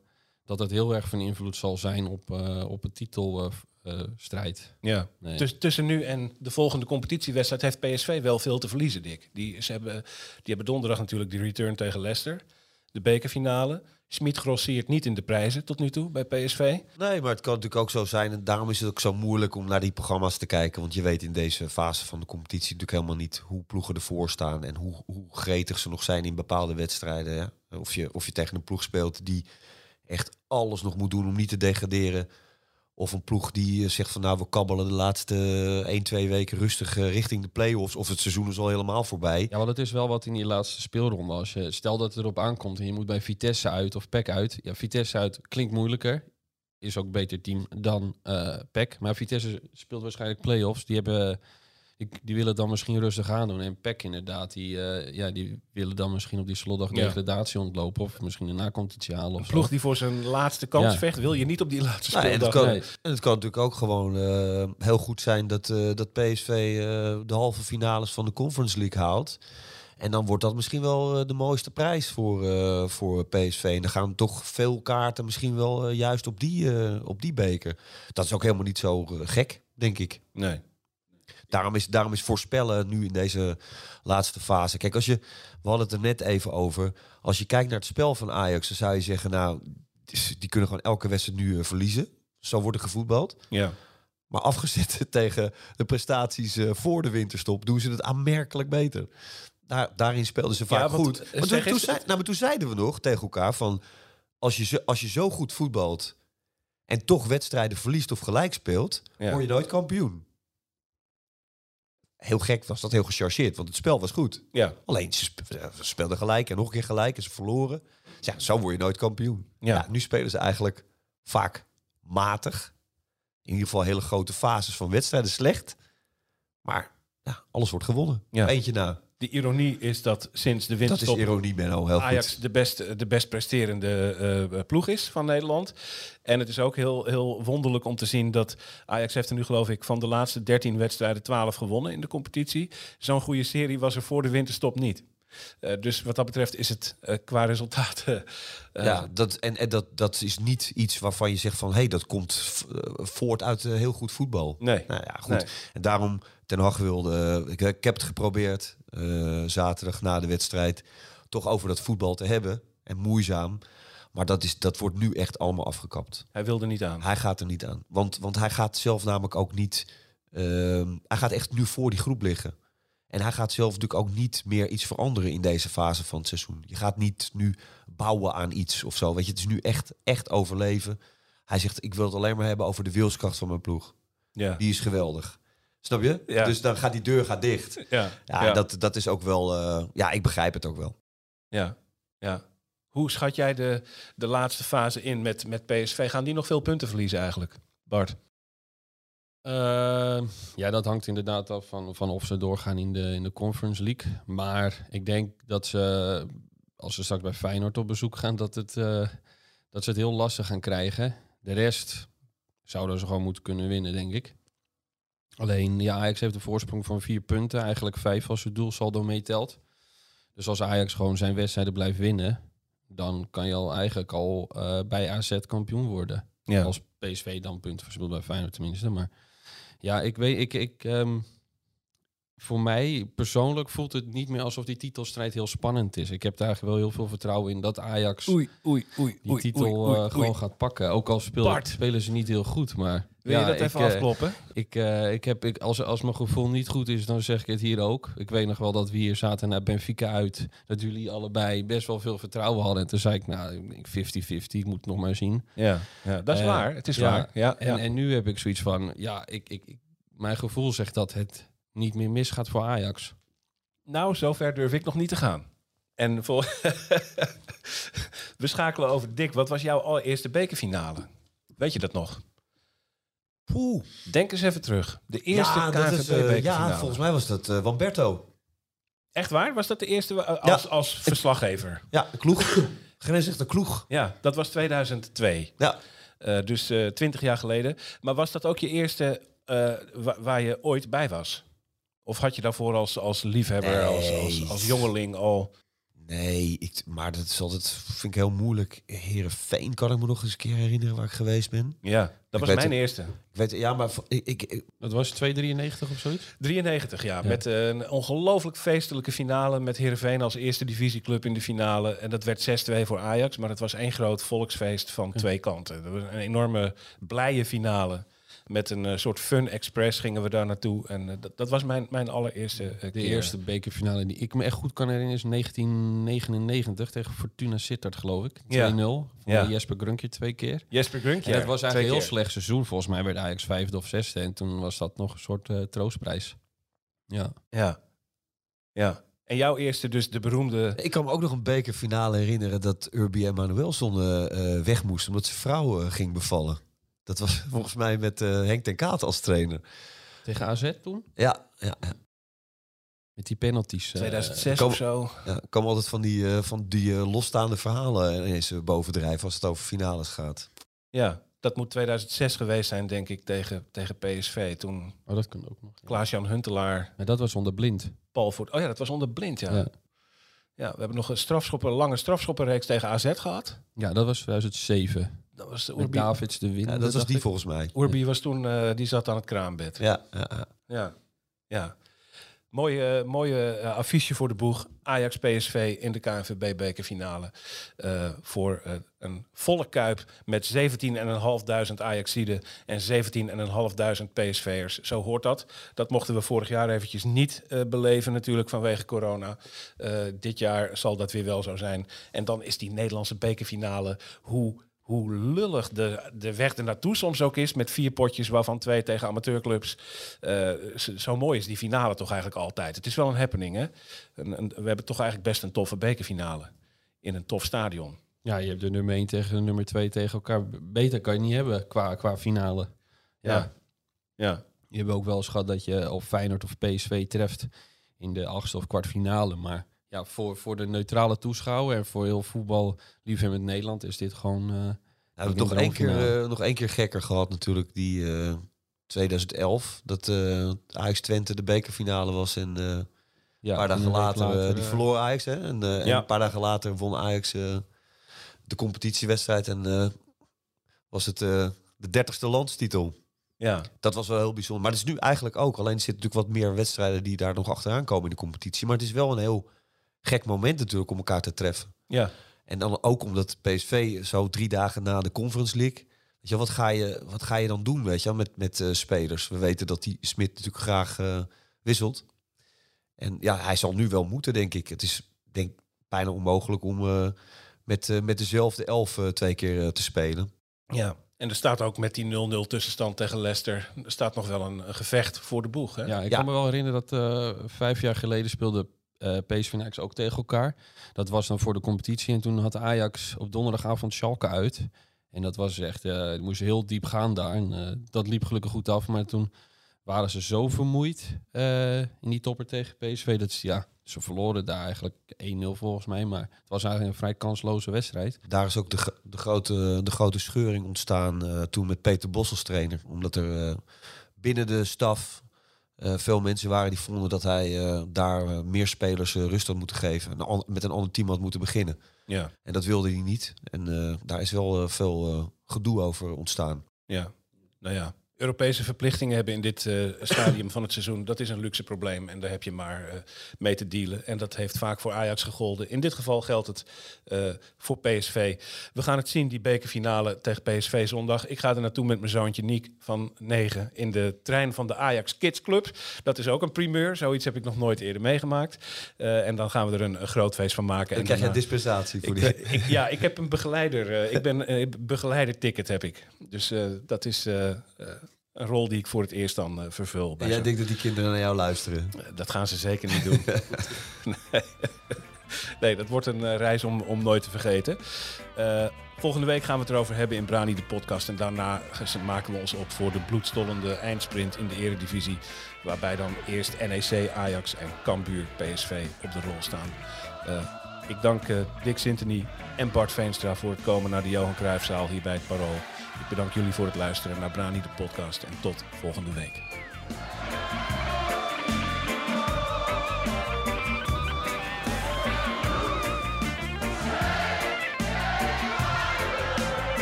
dat het heel erg van invloed zal zijn op, eh, op het titelstrijd. Ja. nee. Tuss- tussen nu en de volgende competitiewedstrijd heeft PSV wel veel te verliezen, Dick. Die, ze hebben, die hebben donderdag natuurlijk de return tegen Leicester. De bekerfinale. Smit grossiert niet in de prijzen tot nu toe bij PSV. Nee, maar het kan natuurlijk ook zo zijn. En daarom is het ook zo moeilijk om naar die programma's te kijken. Want je weet in deze fase van de competitie natuurlijk helemaal niet hoe ploegen ervoor staan. En hoe, hoe gretig ze nog zijn in bepaalde wedstrijden. Of, je, of je tegen een ploeg speelt die echt alles nog moet doen om niet te degraderen. Of een ploeg die eh, zegt van nou we kabbelen de laatste 1, 2 weken rustig eh, richting de play-offs. Of het seizoen is al helemaal voorbij. Ja, want het is wel wat in die laatste speelronde. Als je, stel dat het erop aankomt en je moet bij Vitesse uit of PEC uit. Ja, Vitesse uit klinkt moeilijker. Is ook een beter team dan eh PEC. Maar Vitesse speelt waarschijnlijk play-offs. Die, hebben, die, die willen dan misschien rustig aandoen. En PEC inderdaad, die, eh, ja, die willen dan misschien op die slotdag Ja. degradatie ontlopen. Of misschien een nacompetitie halen. Of Een zo. ploeg die voor zijn laatste kans Ja. vecht, wil je niet op die laatste Nou, en, het speeldag. kan, nee. en het kan natuurlijk ook gewoon eh, heel goed zijn dat, eh, dat PSV eh, de halve finales van de Conference League haalt. En dan wordt dat misschien wel de mooiste prijs voor, eh, voor PSV. En dan gaan toch veel kaarten misschien wel juist op die, eh, op die beker. Dat is ook helemaal niet zo gek, denk ik. Nee. Daarom is, daarom is voorspellen nu in deze laatste fase. Kijk, als je, we hadden het er net even over. Als je kijkt naar het spel van Ajax, dan zou je zeggen, nou, die kunnen gewoon elke wedstrijd nu eh, verliezen. Zo wordt er gevoetbald. Ja. Maar afgezet tegen de prestaties eh, voor de winterstop, doen ze het aanmerkelijk beter. Daar, daarin speelden ze vaak Ja, want, goed. eh, Maar toen, toen, zei, nou, maar toen zeiden we nog tegen elkaar van... Als je, zo, als je zo goed voetbalt en toch wedstrijden verliest of gelijk speelt... Ja. word je nooit kampioen. Heel gek was dat, heel gechargeerd, want het spel was goed. Ja. Alleen, ze spe- ze speelden gelijk en nog een keer gelijk en ze verloren. Dus ja, zo word je nooit kampioen. Ja. Ja, nu spelen ze eigenlijk vaak matig. In ieder geval hele grote fases van wedstrijden slecht. Maar ja, alles wordt gewonnen. Ja. Eentje na. De ironie is dat sinds de Dat is winterstop ironie, Benno. Heel Ajax goed. de best, de best presterende eh, ploeg is van Nederland. En het is ook heel, heel wonderlijk om te zien dat Ajax heeft er nu geloof ik van de laatste 13 wedstrijden 12 gewonnen in de competitie. Zo'n goede serie was er voor de winterstop niet. Eh, dus wat dat betreft is het eh, qua resultaten. eh, ja, dat, en, en dat, dat is niet iets waarvan je zegt van... hé, hey, dat komt voort uit heel goed voetbal. Nee. Nou ja, goed. Nee. En daarom, Ten Hag wilde... Ik, ik heb het geprobeerd, zaterdag na de wedstrijd... toch over dat voetbal te hebben. En moeizaam. Maar dat, is, dat wordt nu echt allemaal afgekapt. Hij wilde niet aan. Hij gaat er niet aan. Want, want hij gaat zelf namelijk ook niet... ehm, hij gaat echt nu voor die groep liggen. En hij gaat zelf natuurlijk ook niet meer iets veranderen in deze fase van het seizoen. Je gaat niet nu bouwen aan iets of zo. Weet je, het is nu echt, echt overleven. Hij zegt, ik wil het alleen maar hebben over de wilskracht van mijn ploeg. Ja. Die is geweldig. Snap je? Ja. Dus dan gaat die deur gaat dicht. Ja. Ja, ja. Dat, dat is ook wel... eh, ja, ik begrijp het ook wel. ja. ja. Hoe schat jij de, de laatste fase in met, met PSV? Gaan die nog veel punten verliezen eigenlijk, Bart? Eh, ja, dat hangt inderdaad af van, van of ze doorgaan in de, in de Conference League. Maar ik denk dat ze, als ze straks bij Feyenoord op bezoek gaan, dat, het, eh, dat ze het heel lastig gaan krijgen. De rest, zouden ze gewoon moeten kunnen winnen, denk ik. Alleen, ja, Ajax heeft een voorsprong van vier punten. Eigenlijk vijf als het doelsaldo meetelt. Dus als Ajax gewoon zijn wedstrijden blijft winnen... dan kan je al eigenlijk al eh, bij AZ kampioen worden. Ja. Als PSV dan punten verspeelt bij Feyenoord tenminste. Maar ja, ik weet, ik, ik, ehm, voor mij persoonlijk voelt het niet meer alsof die titelstrijd heel spannend is. Ik heb daar wel heel veel vertrouwen in dat Ajax Oei, oei, oei, die titel oei, oei, eh, gewoon gaat pakken. Ook al speel- spelen ze niet heel goed, maar... Wil je dat even eh, afkloppen? ik, eh, ik heb, ik, als, als mijn gevoel niet goed is, dan zeg ik het hier ook. Ik weet nog wel dat we hier zaten naar Benfica uit. Dat jullie allebei best wel veel vertrouwen hadden. En toen zei ik, nou, ik 50-50, ik moet het nog maar zien. Ja, ja dat is Eh, waar. Het is ja. waar. Ja, En, ja. en nu heb ik zoiets van, ja, ik, ik, ik- mijn gevoel zegt dat het niet meer misgaat voor Ajax. Nou, zover durf ik nog niet te gaan. En voor... we schakelen over Dick. Wat was jouw allereerste bekerfinale? Weet je dat nog? Poeh. Denk eens even terug. De eerste ja, dat is, eh, KNVB-bekerfinale. ja, volgens mij was dat eh Wamberto. Echt waar? Was dat de eerste eh, als, als verslaggever? Ja, de kloeg. Grensrechter kloeg. Ja, dat was 2002. Ja. Eh, dus eh, twintig jaar geleden. Maar was dat ook je eerste eh, wa- waar je ooit bij was? Of had je daarvoor als, als liefhebber, als, als, als jongeling al... Nee, ik, maar dat is altijd, vind ik heel moeilijk. Herenveen kan ik me nog eens een keer herinneren waar ik geweest ben. Ja, dat Ik was mijn het. eerste. Ik weet, ja, maar ik, ik, ik- Dat was 293 of zoiets? 93, ja. Ja. Met eh, een ongelooflijk feestelijke finale met Heerenveen als eerste divisieclub in de finale. En dat werd 6-2 voor Ajax, maar het was één groot volksfeest van twee kanten. Dat was een enorme blije finale. Met een eh, soort fun express gingen we daar naartoe. En eh, dat, dat was mijn, mijn allereerste eh, De keer. eerste bekerfinale die ik me echt goed kan herinneren is 1999 tegen Fortuna Sittard, geloof ik. 2-0. Ja. Van Ja. Jesper Grunkje twee keer. Jesper Grunk, En ja. het was twee eigenlijk een heel keer. slecht seizoen. Volgens mij werd Ajax vijfde of zesde. En toen was dat nog een soort troostprijs. Ja. Ja. ja. En jouw eerste dus de beroemde... ik kan me ook nog een bekerfinale herinneren dat Urbi en Manuelson weg moest omdat zijn vrouw eh, ging bevallen. Dat was volgens mij met eh, Henk ten Kaat als trainer. Tegen AZ toen? Ja, ja, ja. Met die penalties. eh, 2006 kom- of zo. ja er komen altijd van die, eh, van die eh, losstaande verhalen ineens eh, bovendrijven als het over finales gaat. Ja, dat moet 2006 geweest zijn, denk ik, tegen, tegen PSV. Toen Oh, dat kan ook nog. Ja. Klaas-Jan Huntelaar, Maar dat was onder blind. Paul Voort... Oh ja, dat was onder blind, ja. Ja. ja. we hebben nog een, strafschoppen, een lange strafschoppenreeks tegen AZ gehad. Ja, dat was 2007. Dat was Met Urbi. Davids de winnen. Ja, dat was die volgens mij. Urbi was toen, eh, die zat aan het kraambed. Ja, ja, ja. Ja, ja. Mooie, mooie eh, affiche voor de boeg. Ajax PSV in de KNVB bekerfinale. Eh, voor eh, een volle kuip met 17.500 Ajaxiden en 17.500 PSV'ers. Zo hoort dat. Dat mochten we vorig jaar eventjes niet eh, beleven natuurlijk vanwege corona. Eh, dit jaar zal dat weer wel zo zijn. En dan is die Nederlandse bekerfinale hoe hoe lullig de, de weg er naartoe soms ook is. Met vier potjes, waarvan twee tegen amateurclubs. Eh, zo, zo mooi is die finale toch eigenlijk altijd. Het is wel een happening, hè? Een, een- we hebben toch eigenlijk best een toffe bekerfinale. In een tof stadion. Ja, je hebt de nummer 1 tegen de nummer 2 tegen elkaar. Beter kan je niet hebben qua, qua finale. Ja. Ja. Ja. Je hebt ook wel eens gehad dat je of Feyenoord of PSV treft in de achtste of kwartfinale. Maar ja, voor, voor de neutrale toeschouwer en voor heel voetbal liefhebbend Nederland is dit gewoon... eh, Nou, we hebben Ik nog een één, keer, eh, nog één keer gekker gehad natuurlijk. Die eh, 2011. Dat eh Ajax Twente de bekerfinale was. En eh, ja, een paar dagen later, eh, die eh, verloor Ajax. Hè? En, eh, een paar dagen later won Ajax eh, de competitiewedstrijd. En eh, was het eh, de dertigste landstitel. Ja. Dat was wel heel bijzonder. Maar het is nu eigenlijk ook. Alleen er zitten natuurlijk wat meer wedstrijden die daar nog achteraan komen in de competitie. Maar het is wel een heel gek moment natuurlijk om elkaar te treffen. Ja. En dan ook omdat PSV zo drie dagen na de Conference League. Weet je, wat ga je, wat ga je dan doen, weet je, wel, met, met eh, spelers? We weten dat die Smit natuurlijk graag eh, wisselt. En ja, hij zal nu wel moeten, denk ik. Het is denk ik, bijna onmogelijk om eh, met, met dezelfde elf eh, twee keer eh, te spelen. ja. En er staat ook met die 0-0 tussenstand tegen Leicester... er staat nog wel een, een gevecht voor de boeg, hè? Ja, ik Ja. kan me wel herinneren dat eh, vijf jaar geleden speelde eh PSV en Ajax ook tegen elkaar. Dat was dan voor de competitie. En toen had Ajax op donderdagavond Schalke uit. En dat was echt, eh het moest heel diep gaan daar. En eh, dat liep gelukkig goed af. Maar toen waren ze zo vermoeid in die topper tegen PSV. Dat ze, ja, ze verloren daar eigenlijk 1-0 volgens mij. Maar het was eigenlijk een vrij kansloze wedstrijd. Daar is ook de, de, grote, de grote scheuring ontstaan toen met Peter Bos als trainer. Omdat er binnen de staf eh, veel mensen waren die vonden dat hij eh, daar eh, meer spelers rust had moeten geven. En met een ander team had moeten beginnen. Ja, En dat wilde hij niet. En daar is wel veel gedoe over ontstaan. ja. Nou ja. Europese verplichtingen hebben in dit eh, stadium van het seizoen, dat is een luxe probleem. En daar heb je maar eh, mee te dealen. En dat heeft vaak voor Ajax gegolden. In dit geval geldt het eh, voor PSV. We gaan het zien, die bekerfinale tegen PSV zondag. Ik ga er naartoe met mijn zoontje Niek van 9 in de trein van de Ajax Kids Club. Dat is ook een primeur. Zoiets heb ik nog nooit eerder meegemaakt. En dan gaan we er een, een groot feest van maken. En dan en krijg je een dispensatie voor die. ik- ja, ik heb een begeleider. ik ben begeleiderticket heb ik. Dus dat is een rol die ik voor het eerst dan eh, vervul. bij En jij denkt dat die kinderen naar jou luisteren. Eh, Dat gaan ze zeker niet doen. nee. nee, dat wordt een eh, reis om, om nooit te vergeten. Volgende week gaan we het erover hebben in Brani de podcast. En daarna maken we ons op voor de bloedstollende eindsprint in de eredivisie. Waarbij dan eerst NEC, Ajax en Cambuur PSV op de rol staan. Ik dank Dick Sintony en Bart Veenstra voor het komen naar de Johan Cruijffzaal hier bij het Parool. Ik bedank jullie voor het luisteren naar Brani de podcast. En tot volgende week.